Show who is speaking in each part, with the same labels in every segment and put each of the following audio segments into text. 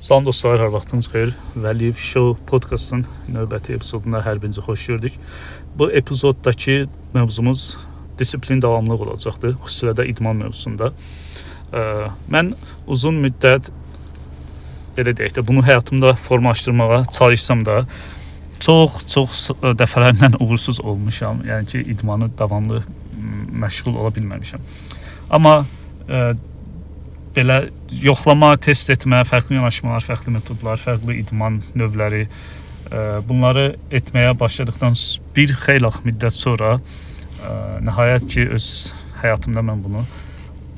Speaker 1: Salam dostlar, hər vaxtınız xeyir. Vəliyev Show podkastının növbəti epizoduna hər birinizi xoş gördük. Bu epizoddakı mövzumuz disiplin davamlılıq olacaqdır, xüsusilə də idman mövzusunda. Mən uzun müddət belə deyək də bunu həyatımda formalaşdırmağa çalışsam da çox çox dəfələrlə uğursuz olmuşam. Yəni ki, idmanı davamlı məşğul ola bilməmişəm. Amma belə yoxlama, test etmə, fərqli yanaşmalar, fərqli metodlar, fərqli idman növləri e, bunları etməyə başladıqdan bir xeyli müddət sonra e, nəhayət ki öz həyatımda mən bunu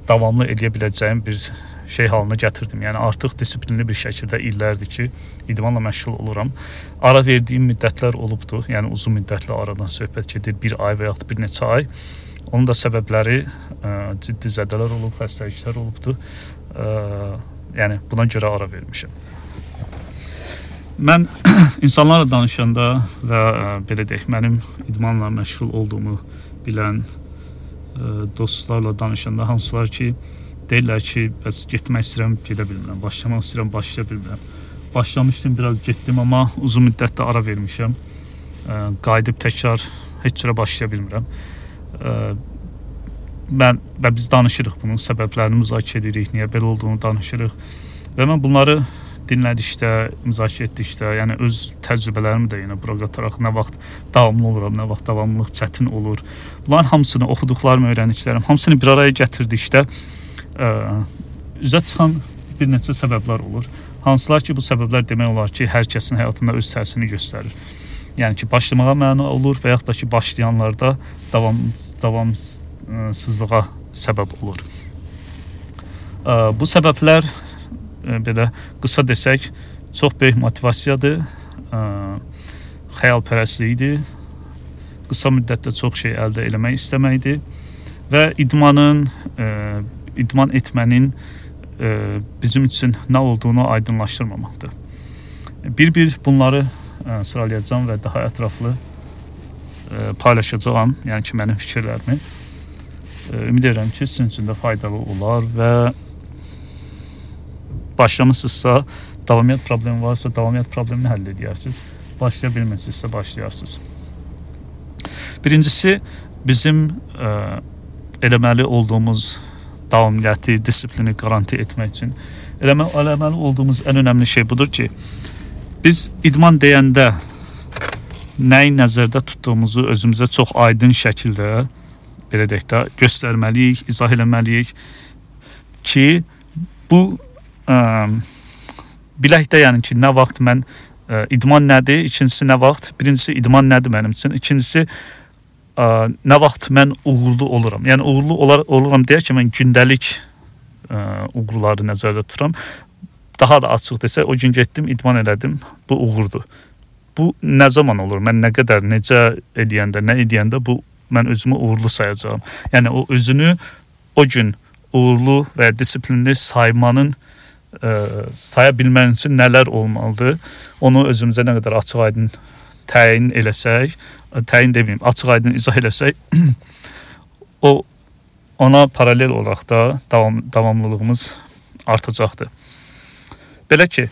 Speaker 1: davamlı eləyə biləcəyim bir şey halına gətirdim. Yəni artıq disiplinli bir şəkildə illərdir ki, idmanla məşğul oluram. Ara verdiyim müddətlər olubdu. Yəni uzun müddətli aradan söhbət gedir, bir ay və yaxud bir neçə ay. Onun da səbəbləri ə, ciddi zədələr olub, xəstəliklər olubdu. Ə, yəni buna görə ara vermişəm. Mən insanlarla danışanda və ə, belə deyək, mənim idmanla məşğul olduğumu bilən ə, dostlarla danışanda hansılar ki, deyirlər ki, bəs getmək istəyirəm, gedə bilmirəm, başlamaq istəyirəm, başlaya bilmirəm. Başlamışdım, biraz getdim, amma uzun müddətdə ara vermişəm. Ə, qayıdıb təkrar heç cürə başlaya bilmirəm mən və biz danışırıq bunun səbəblərini müzakirə edirik, niyə belə olduğunu danışırıq. Və mən bunları dinlədikdə, müzakirə etdikdə, yəni öz təcrübələrimi də yenə bura qataraq nə vaxt davamlı oluram, nə vaxt davamlılıq çətin olur. Bunların hamısını oxuduqlarım, öyrəndiklərim, hamısını bir araya gətirdikdə ə, üzə çıxan bir neçə səbəblər olur. Hansılar ki, bu səbəblər demək olar ki, hər kəsin həyatında öz təsirini göstərir. Yəni ki, başlamağa məna olur və yaxud da ki, başlayanlarda davam davamsızlığa səbəb olur. Bu səbəblər belə qısa desək, çox böyük motivasiyadır, xəyalpərəstlikdir, qısa müddətdə çox şey əldə etmək istəməkdir və idmanın idman etmənin bizim üçün nə olduğunu aydınlaşdırmamaqdır. Bir-bir bunları sıralayacağam və daha ətraflı paylaşacağam, yəni ki, mənim fikirlərimi. Ümid edirəm ki, sizin üçün də faydalı olar və başlamısınızsa, davamiyyət problemi varsa, davamiyyət problemini həll edərsiniz. Başlaya bilmirsinizsə, başlayarsınız. Birincisi, bizim ə, eləməli olduğumuz davamiyyəti, disiplini qaranti etmək üçün eləmə, eləməli olduğumuz ən önəmli şey budur ki, biz idman deyəndə nəyi nəzərdə tutduğumuzu özümüzə çox aydın şəkildə belə deyək də göstərməliyik, izah eləməliyik ki, bu ə, bilək də yəni ki, nə vaxt mən ə, idman nədir, ikincisi nə vaxt, birincisi idman nədir mənim üçün, ikincisi ə, nə vaxt mən uğurlu oluram. Yəni uğurlu olar, oluram deyək ki, mən gündəlik ə, uğurları nəzərdə tuturam. Daha da açıq desək, o gün getdim, idman elədim, bu uğurdur bu nə zaman olur? Mən nə qədər necə eləyəndə, nə edəndə bu mən özümü uğurlu sayacağam. Yəni o özünü o gün uğurlu və disiplinli saymanın ə, e, saya bilmək üçün nələr olmalıdır? Onu özümüzə nə qədər açıq-aydın təyin eləsək, e, təyin deməyim, açıq-aydın izah eləsək, o ona paralel olaraq da davam davamlılığımız artacaqdır. Belə ki,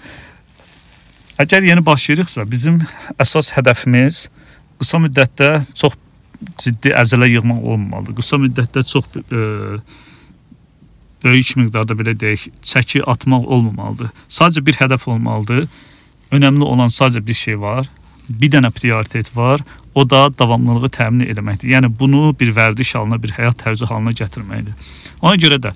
Speaker 1: Əgər yeni başlayırıqsa, bizim əsas hədəfimiz qısa müddətdə çox ciddi əzələ yığmaq olmamalıdır. Qısa müddətdə çox e, böyük miqdarda belə deyək, çəki atmaq olmamalıdır. Sadəcə bir hədəf olmalıdır. Önəmli olan sadəcə bir şey var. Bir dənə prioritet var. O da davamlılığı təmin etməkdir. Yəni bunu bir vərdiş halına, bir həyat tərzi halına gətirməkdir. Ona görə də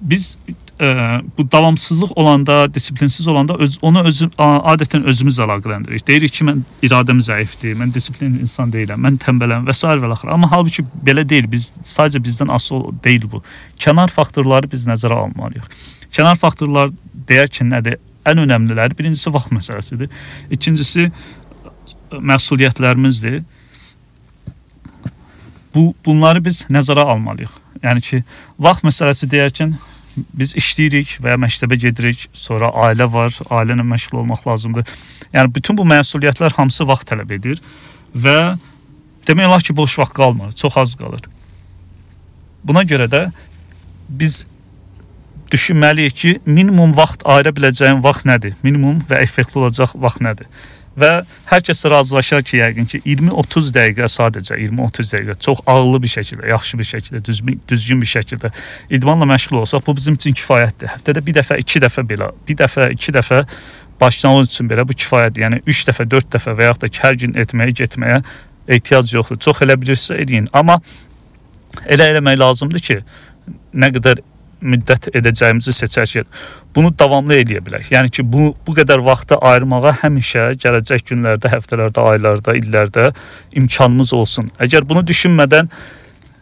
Speaker 1: biz ə, bu davamsızlıq olanda, disiplinsiz olanda öz, onu özü adətən özümüz əlaqələndiririk. Deyirik ki, mən iradəm zəifdir, mən disiplinli insan deyiləm, mən tənbələm və s. və axır. Amma halbuki belə deyil. Biz sadəcə bizdən asılı deyil bu. Kənar faktorları biz nəzərə almalıyıq. Kənar faktorlar deyək ki, nədir? Ən önəmliləri birincisi vaxt məsələsidir. İkincisi məsuliyyətlərimizdir. Bu bunları biz nəzərə almalıyıq. Yəni ki, vaxt məsələsi deyərkən biz işləyirik və məktəbə gedirik, sonra ailə var, ailə ilə məşğul olmaq lazımdır. Yəni bütün bu məsuliyyətlər hamısı vaxt tələb edir və demək olar ki, boş vaxt qalmır, çox az qalır. Buna görə də biz düşünməliyik ki, minimum vaxt ayıra biləcəyim vaxt nədir? Minimum və effektli olacaq vaxt nədir? Və hər kəs razılaşar ki, yəqin ki, 20-30 dəqiqə sadəcə 20-30 dəqiqə çox ağıllı bir şəkildə, yaxşı bir şəkildə, düzgün, düzgün bir şəkildə idmanla məşğul olsaq, bu bizim üçün kifayətdir. Həftədə bir dəfə, iki dəfə belə, bir dəfə, iki dəfə başlanğıc üçün belə bu kifayətdir. Yəni 3 dəfə, 4 dəfə və yaxud da ki, hər gün etməyə, getməyə ehtiyac yoxdur. Çox elə bilirsə edin, amma elə eləmək lazımdır ki, nə qədər müddət edəcəyimizi seçərkən bunu davamlı edə bilək. Yəni ki, bu bu qədər vaxtı ayırmağa həmişə gələcək günlərdə, həftələrdə, aylarda, illərdə imkanımız olsun. Əgər bunu düşünmədən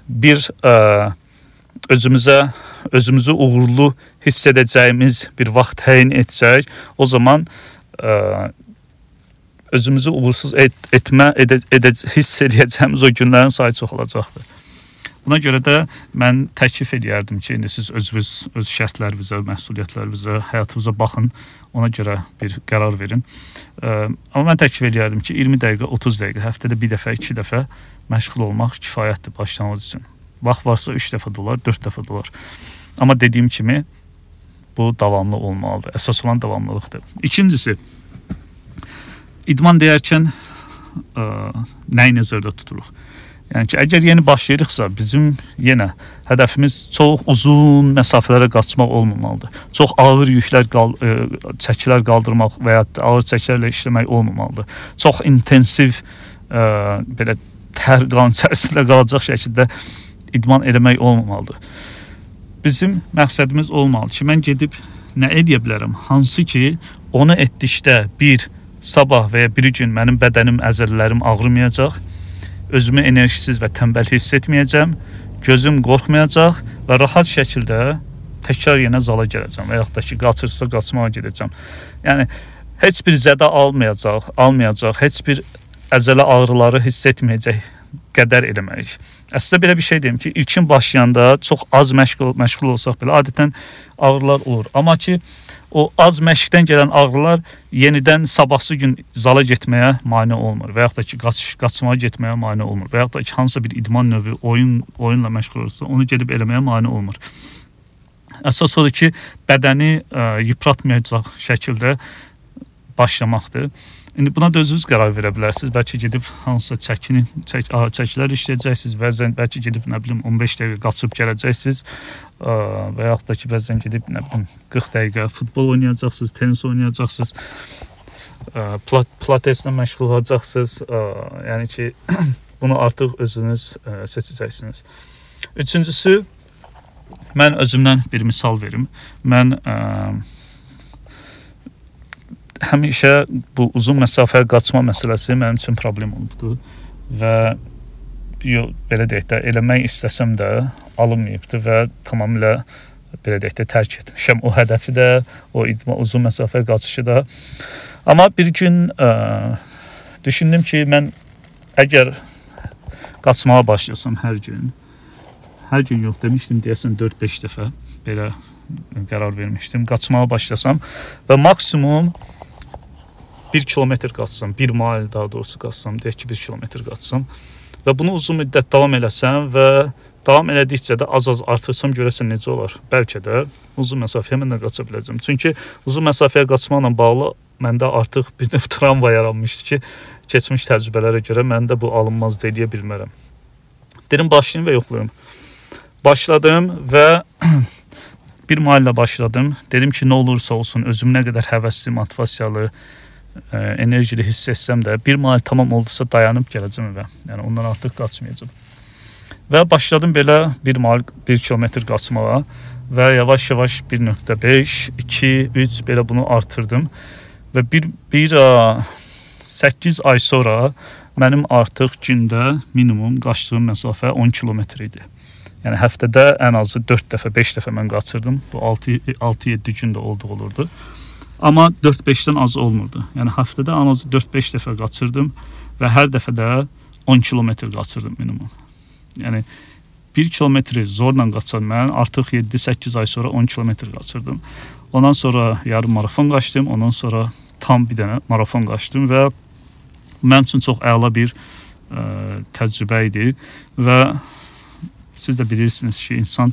Speaker 1: bir ə, özümüzə özümüzü uğurlu hiss edəcəyimiz bir vaxt təyin etsək, o zaman ə, özümüzü uğursuz et, etmə edə, edə, hiss edəcəyimiz o günlərin sayı çox olacaqdır. Buna görə də mən təklif edərdim ki, indi siz özünüz öz şərtlərinizə, məsuliyyətlərinizə, həyatınıza baxın, ona görə bir qərar verin. Ə, amma mən təklif edərdim ki, 20 dəqiqə, 30 dəqiqə, həftədə bir dəfə, iki dəfə məşğul olmaq kifayətdir başlanğıc üçün. Vaxt varsa 3 dəfə də olar, 4 dəfə də olar. Amma dediyim kimi bu davamlı olmalıdır. Əsas olan davamlılıqdır. İkincisi, idman deyərkən ə, nəyi nəzərdə tuturuq? Yəni ki, əgər yeni başlayırıqsa, bizim yenə hədəfimiz çox uzun məsafələrə qaçmaq olmamalıdır. Çox ağır yüklər qal ə, e, çəkilər qaldırmaq və ya ağır çəkilərlə işləmək olmamalıdır. Çox intensiv ə, e, belə tər qan içərisində qalacaq şəkildə idman eləmək olmamalıdır. Bizim məqsədimiz olmalı ki, mən gedib nə edə bilərəm? Hansı ki, onu etdikdə bir sabah və ya bir gün mənim bədənim, əzələlərim ağrımayacaq özümü enerjisiz və tənbəl hiss etməyəcəm, gözüm qorxmayacaq və rahat şəkildə təkrar yenə zala gələcəm və yaxud da ki, qaçırsa qaçmağa gedəcəm. Yəni heç bir zədə almayacaq, almayacaq, heç bir əzələ ağrıları hiss etməyəcək qədər eləməliyik. Əslində belə bir şey deyim ki, ilkin başlayanda çox az məşğul məşğul olsaq belə adətən ağrılar olur. Amma ki o az məşqdən gələn ağrılar yenidən sabahsı gün zala getməyə mane olmur və yaxud da ki qaç qaçmağa getməyə mane olmur və yaxud da ki hansısa bir idman növü oyun oyunla məşğul olursa onu gedib eləməyə mane olmur. Əsas odur ki, bədəni ə, yıpratmayacaq şəkildə başlamaqdır. İndi buna da özünüz qərar verə bilərsiniz. Bəlkə gedib hansısa çəkini, çək, çəkilər işləyəcəksiniz. Bəzən bəlkə gedib nə bilim 15 dəqiqə qaçıb gələcəksiniz. Və yaxud da ki, bəzən gedib nə bilim 40 dəqiqə futbol oynayacaqsınız, tennis oynayacaqsınız. Plat, pilateslə məşğul olacaqsınız. Yəni ki, bunu artıq özünüz seçəcəksiniz. Üçüncüsü mən özümdən bir misal verim. Mən ə, həmişə bu uzun məsafə qaçma məsələsi mənim üçün problem olubdu və yox, belə deyək də eləmək istəsəm də alınmayıbdı və tamamilə belə deyək də tərk etmişəm o hədəfi də, o idman uzun məsafə qaçışı da. Amma bir gün ə, düşündüm ki, mən əgər qaçmağa başlasam hər gün, hər gün yox demişdim, deyəsən 4-5 dəfə belə qərar vermişdim. Qaçmağa başlasam və maksimum 1 kilometr qaçsam, 1 mail daha doğrusu qaçsam, deyək ki, 1 kilometr qaçsam və bunu uzun müddət davam eləsəm və davam elədikcə də az-az artırsam görəsən necə olar? Bəlkə də uzun məsafəyə mən də qaça biləcəm. Çünki uzun məsafəyə qaçmaqla bağlı məndə artıq bir növ travma yaranmışdı ki, keçmiş təcrübələrə görə məndə bu alınmaz deyə bilmərəm. Dedim başlayım və yoxlayım. Başladım və bir maillə başladım. Dedim ki, nə olursa olsun özüm nə qədər həvəsli, motivasiyalı, enerjili hiss etsəm də bir mail tamam oldusa dayanıb gələcəm evə. Yəni ondan artıq qaçmayacağam. Və başladım belə 1 mail 1 kilometr qaçmağa və yavaş-yavaş 1.5, 2, 3 belə bunu artırdım və bir bir ə, 8 ay sonra mənim artıq gündə minimum qaçdığım məsafə 10 kilometr idi. Yəni həftədə ən azı 4 dəfə, 5 dəfə mən qaçırdım. Bu 6 6-7 gündə olduğu olurdu. Amma 4-5-dən az olmurdu. Yəni həftədə ən azı 4-5 dəfə qaçırdım və hər dəfə də 10 kilometr qaçırdım minimum. Yəni 1 kilometri zorla qaçan mən artıq 7-8 ay sonra 10 kilometr qaçırdım. Ondan sonra yarım marafon qaçdım, ondan sonra tam bir dənə marafon qaçdım və mənim üçün çox əla bir ə, təcrübə idi və siz də bilirsiniz ki, insan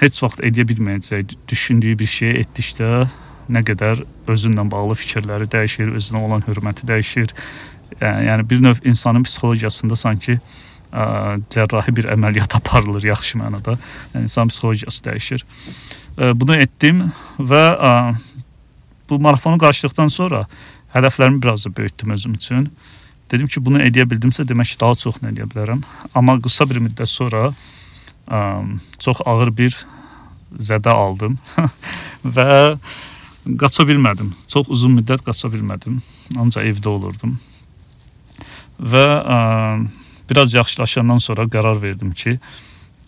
Speaker 1: heç vaxt edə bilməyəcək düşündüyü bir şey etdikdə nə qədər özünlə bağlı fikirləri dəyişir, özünə olan hörməti dəyişir. Yəni, bir növ insanın psixologiyasında sanki ə, cərrahi bir əməliyyat aparılır yaxşı mənada. Yəni insan psixologiyası dəyişir. Ə, bunu etdim və ə, bu marafonu qarşıdıqdan sonra hədəflərimi biraz da böyütdüm özüm üçün. Dedim ki, bunu edə bildimsə, demək ki, daha çoxunu edə bilərəm. Amma qısa bir müddət sonra ə, çox ağır bir zədə aldım və qaça bilmədim. Çox uzun müddət qaça bilmədim. Ancaq evdə olurdum. Və ə, biraz yaxşılaşandan sonra qərar verdim ki,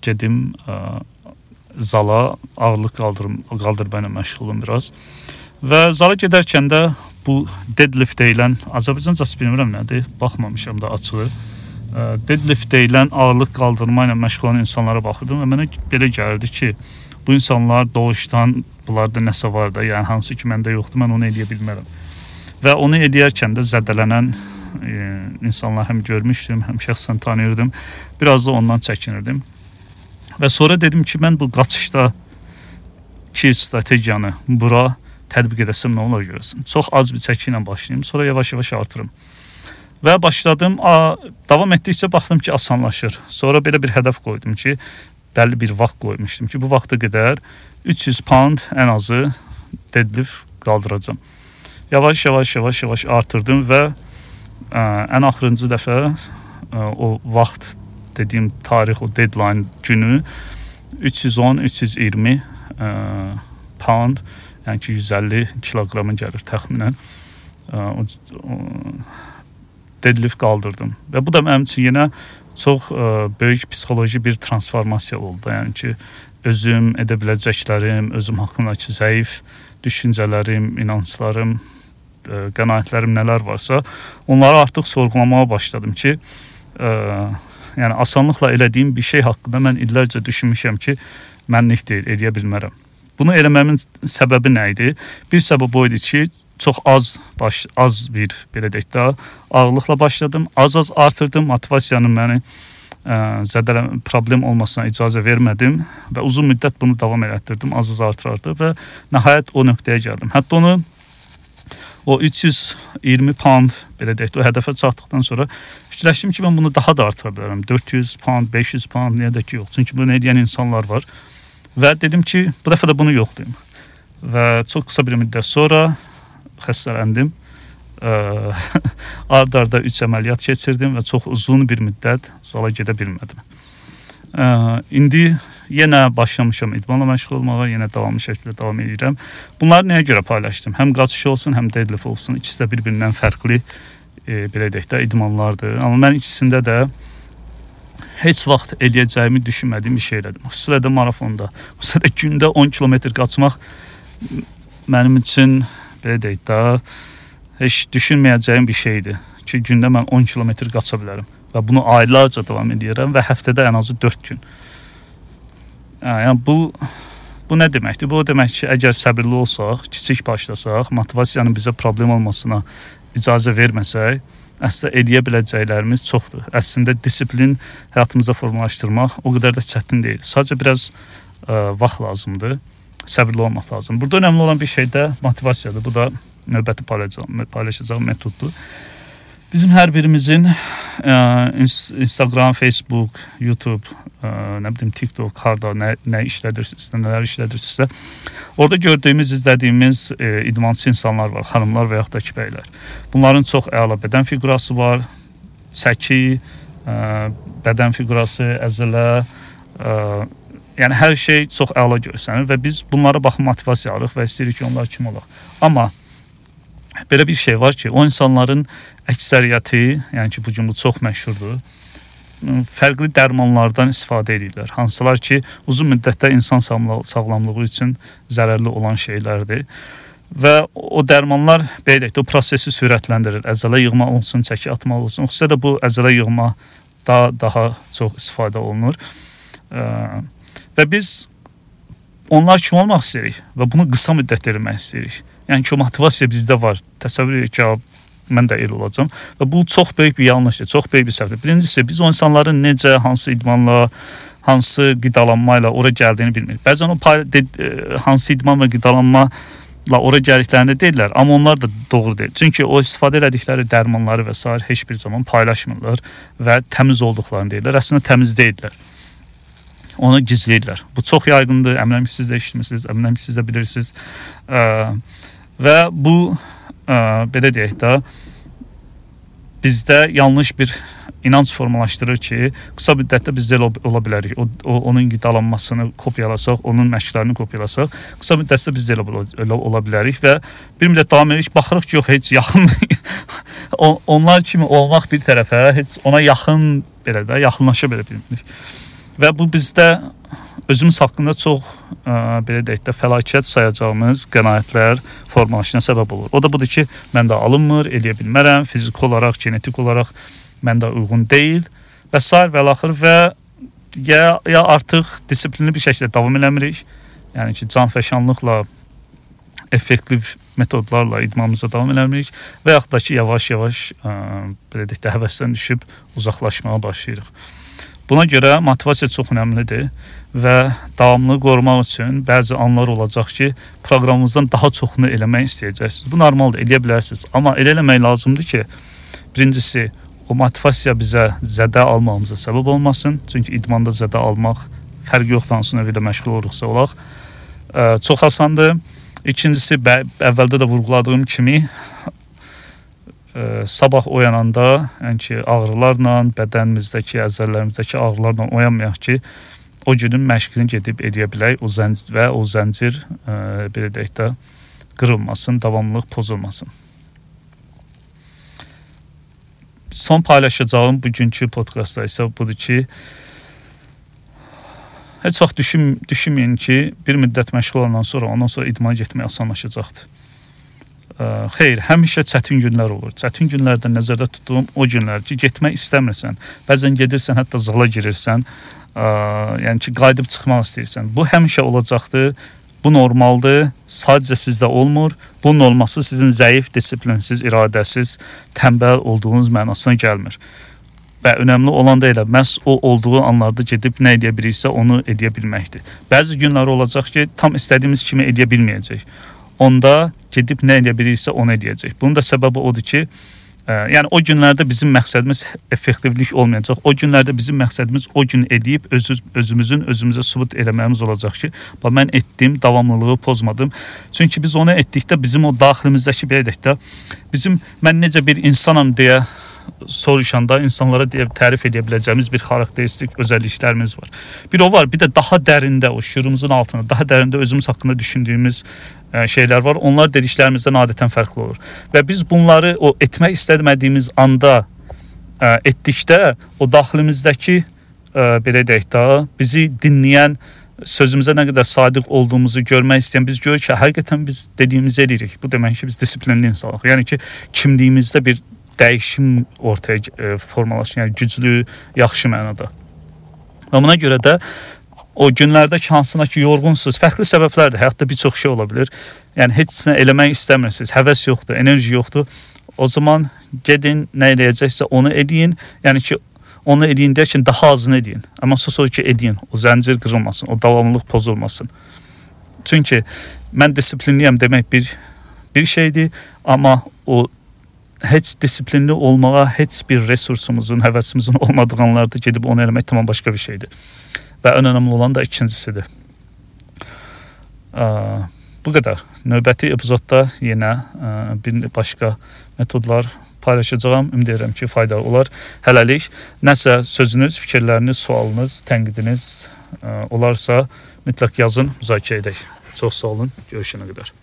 Speaker 1: gedim ə, zala ağırlıq qaldırım qaldırma ilə məşğulum biraz. Və zala gedərkən də bu deadlift deyilən Azərbaycancası bilmirəm nədir, baxmamışam da açığı. Deadlift deyilən ağırlıq qaldırma ilə məşğul olan insanlara baxırdım və mənə belə gəlirdi ki, bu insanlar doğuşdan bunlarda nəsə var da, yəni hansı ki məndə yoxdur, mən onu edə bilmərəm. Və onu edərkən də zədələnən e, insanlar həm görmüşdüm, həm şəxsən tanıyırdım. Biraz da ondan çəkinirdim. Və sonra dedim ki, mən bu qaçışda ki strategiyanı bura tətbiq edəsəm nə olar görəsən. Çox az bir çəki ilə başlayım, sonra yavaş-yavaş artırım. Və başladım, a, davam etdikcə baxdım ki, asanlaşır. Sonra belə bir hədəf qoydum ki, bəlli bir vaxt qoymuşdum ki, bu vaxta qədər 300 pound ən azı deadlift qaldıracağam. Yavaş-yavaş yavaş-yavaş artırdım və ə, ən axırıncı dəfə ə, o vaxt dediyim tarix, o deadline günü 310, 320 ə, pound, yəni ki 150 kiloqrama gəlir təxminən. Ə, o, o deadlift qaldırdım. Və bu da mənim üçün yenə çox ə, böyük psixoloji bir transformasiya oldu. Yəni ki özüm edə biləcəklərim, özüm haqqındakı zəif düşüncələrim, inanclarım, ə, e, qənaətlərim nələr varsa, onları artıq sorğulamağa başladım ki, ə, e, yəni asanlıqla elədiyim bir şey haqqında mən illərcə düşünmüşəm ki, mənlik deyil, eləyə bilmərəm. Bunu eləməmin səbəbi nə idi? Bir səbəb o idi ki, çox az baş az bir belə deyək də ağırlıqla başladım. Az-az artırdım, motivasiyanı məni ə, zədələm problem olmasına icazə vermədim və uzun müddət bunu davam elətdirdim, az-az artırardı və nəhayət o nöqtəyə gəldim. Hətta onu o 320 pound belə deyək də o hədəfə çatdıqdan sonra fikirləşdim ki, mən bunu daha da artıra bilərəm. 400 pound, 500 pound niyə də ki yox. Çünki bunu edən insanlar var. Və dedim ki, bu dəfə də bunu yoxlayım. Və çox qısa bir müddət sonra xəstələndim. Ard-arda 3 əməliyyat keçirdim və çox uzun bir müddət zala gedə bilmədim. Ə, indi yenə başlamışam idmanla məşğul olmağa, yenə davamlı şəkildə davam edirəm. Bunları nəyə görə paylaşdım? Həm qaçış olsun, həm deadlift olsun. İkisi də bir-birindən fərqli e, belə deyək də idmanlardır. Amma mən ikisində də heç vaxt eləyəcəyimi düşünmədiyim bir şey elədim. Xüsusilə də marafonda. Xüsusilə də gündə 10 kilometr qaçmaq mənim üçün belə deyək də heç düşünməyəcəyim bir şeydir ki, gündə mən 10 kilometr qaça bilərəm və bunu aylarca davam edirəm və həftədə ən azı 4 gün. Hə, yəni bu bu nə deməkdir? Bu o demək ki, əgər səbirli olsaq, kiçik başlasaq, motivasiyanın bizə problem olmasına icazə verməsək, əslində eləyə biləcəklərimiz çoxdur. Əslində disiplin həyatımıza formalaşdırmaq o qədər də çətin deyil. Sadəcə biraz ə, vaxt lazımdır. Səbirli olmaq lazımdır. Burada önəmli olan bir şey də motivasiyadır. Bu da növbəti paylaşacağım, paylaşacağım metoddur. Bizim hər birimizin ə, Instagram, Facebook, YouTube, ə, nə bilim TikTok, harda nə nə işlədirsinizsə, nələr işlədirsinizsə, orada gördüyümüz, izlədiyimiz ə, idmançı insanlar var, xanımlar və yaxud da ki bəylər. Bunların çox əla bədən fiqurası var, çəki, ə, bədən fiqurası, əzələ, ə, yəni hər şey çox əla görsənir və biz bunlara baxıb motivasiya alırıq və istəyirik ki, onlar kimi olaq. Amma belə bir şey var ki, o insanların əksəriyyəti, yəni ki, bu gün bu çox məşhurdur. Fərqli dərmanlardan istifadə edirlər. Hansılar ki, uzun müddətdə insan sağlamlığı üçün zərərli olan şeylərdir. Və o dərmanlar belə deyək, o prosesi sürətləndirir. Əzələ yığma olsun, çəki atma olsun. Xüsusilə də bu əzələ yığma daha daha çox istifadə olunur. Və biz onlar kimi olmaq istəyirik və bunu qısa müddətdə eləmək istəyirik. Yəni ki, motivasiya bizdə var. Təsəvvür edin ki, mən də el olacam və bu çox böyük bir yanlışdır, çox böyük bir səhvdir. Birincisi biz o insanların necə, hansı idmanla, hansı qidalanma ilə ora gəldiyini bilmir. Bəzən o e, hansı idman və qidalanma la ora gəldiklərində deyirlər, amma onlar da doğru deyil. Çünki o istifadə etdikləri dərmanları və s. heç bir zaman paylaşmırlar və təmiz olduqlarını deyirlər. Əslində təmiz deyillər. Onu gizləyirlər. Bu çox yayğındır. Əminəm ki, siz də eşitmisiniz, əminəm ki, siz də bilirsiniz. Ə, və bu ə, belə deyək də bizdə yanlış bir inanc formalaşdırır ki, qısa müddətdə biz də ola bilərik. O, o onun qidalanmasını kopyalasaq, onun məşqlərini kopyalasaq, qısa müddətdə biz də elə, ola bilərik və bir müddət davam edirik, baxırıq ki, yox heç yaxın onlar kimi olmaq bir tərəfə, heç ona yaxın belə də yaxınlaşa belə bilmirik. Və bu bizdə özümüz haqqında çox ə, belə deyək də fəlakət sayacağımız qənaətlər formalaşına səbəb olur. O da budur ki, mən də alınmır, eləyə bilmərəm, fiziki olaraq, genetik olaraq məndə uyğun deyil və sair və axır və ya ya artıq dissiplinli bir şəkildə davam eləmirik. Yəni ki, canfəşanlıqla effektiv metodlarla idmanımıza davam eləmirik və yaxud da ki, yavaş-yavaş belə deyək də həvəsdən düşüb uzaqlaşmağa başlayırıq. Buna görə motivasiya çox əhəmilidir və davamlılığı qorumaq üçün bəzi anlar olacaq ki, proqramımızdan daha çoxunu eləmək istəyəcəksiniz. Bu normaldır, eləyə bilərsiniz. Amma elə eləmək lazımdır ki, birincisi o motivasiya bizə zədə almamıza səbəb olmasın. Çünki idmanda zədə almaq fərqi yoxdur hansı növdə məşğul oluruqsa olaq. Çox asandır. İkincisi əvvəldə də vurğuladığım kimi sabah oyananda, yəni ki, ağrılarla, bədənimizdəki, əzələlərimizdəki ağrılarla oyanmayaq ki, o günün məşqini gedib eləyə bilək, o zəncir və o zəncir ə, belə deyək də qırılmasın, davamlılıq pozulmasın. son paylaşacağım bugünkü podkastda isə budur ki, heç vaxt düşün, düşünməyin ki, bir müddət məşğul olandan sonra, ondan sonra idmana getmək asanlaşacaqdır. Ə, xeyr, həmişə çətin günlər olur. Çətin günlərdə nəzərdə tutduğum o günlər ki, getmək istəmirsən. Bəzən gedirsən, hətta zala girirsən, ə, yəni ki, qayıdıb çıxmaq istəyirsən. Bu həmişə olacaqdır Bu normaldır. Sadəcə sizdə olmur. Bunun olması sizin zəif, disiplinsiz, iradəsiz, tənbəl olduğunuz mənasına gəlmir. Və önəmli olan da elə məhz o olduğu anlarda gedib nə edə bilirsə onu edə bilməkdir. Bəzi günlər olacaq ki, tam istədiyimiz kimi edə bilməyəcək. Onda gedib nə edə bilirsə onu edəcək. Bunun da səbəbi odur ki, Yəni o günlərdə bizim məqsədimiz effektivlik olmayacaq. O günlərdə bizim məqsədimiz o gün edib öz özümüzün özümüzə sübut eləməyimiz olacaq ki, bax mən etdim, davamlılığı pozmadım. Çünki biz onu etdikdə bizim o daxilimizdəki belə deyək də bizim mən necə bir insanam deyə soruşanda insanlara deyə tərif edə biləcəyimiz bir xarakteristik özəlliklərimiz var. Bir o var, bir də daha dərində o şuurumuzun altında, daha dərində özümüz haqqında düşündüyümüz e, şeylər var. Onlar dediklərimizdən adətən fərqli olur. Və biz bunları o etmək istəmədiyimiz anda ə, e, etdikdə o daxilimizdəki ə, e, belə deyək də bizi dinləyən sözümüzə nə qədər sadiq olduğumuzu görmək istəyən biz görürük ki, həqiqətən biz dediyimizi edirik. Bu demək ki, biz disiplinli insanıq. Yəni ki, kimliyimizdə bir dəyişim ortaya e, formalaşır, yəni güclü, yaxşı mənada. Və buna görə də o günlərdə ki, hansına ki yorğunsunuz, fərqli səbəblərdir. Həyatda bir çox şey ola bilər. Yəni heç nə eləmək istəmirsiniz, həvəs yoxdur, enerji yoxdur. O zaman gedin, nə eləyəcəksə onu eləyin. Yəni ki, onu eləyin deyərkən daha azını eləyin. Amma sonra ki, eləyin. O zəncir qırılmasın, o davamlılıq pozulmasın. Çünki mən disiplinliyəm demək bir bir şeydir, amma o heç disiplinli olmağa heç bir resursumuzun, həvəsimizin olmadığı anlarda gedib onu eləmək tamam başqa bir şeydir. Və ən önəmli olan da ikincisidir. Bu qədər. Növbəti epizodda yenə bir başqa metodlar paylaşacağam. Ümid edirəm ki, faydalı olar. Hələlik nəsə sözünüz, fikirləriniz, sualınız, tənqidiniz olarsa mütləq yazın, müzakirə edək. Çox sağ olun. Görüşənə qədər.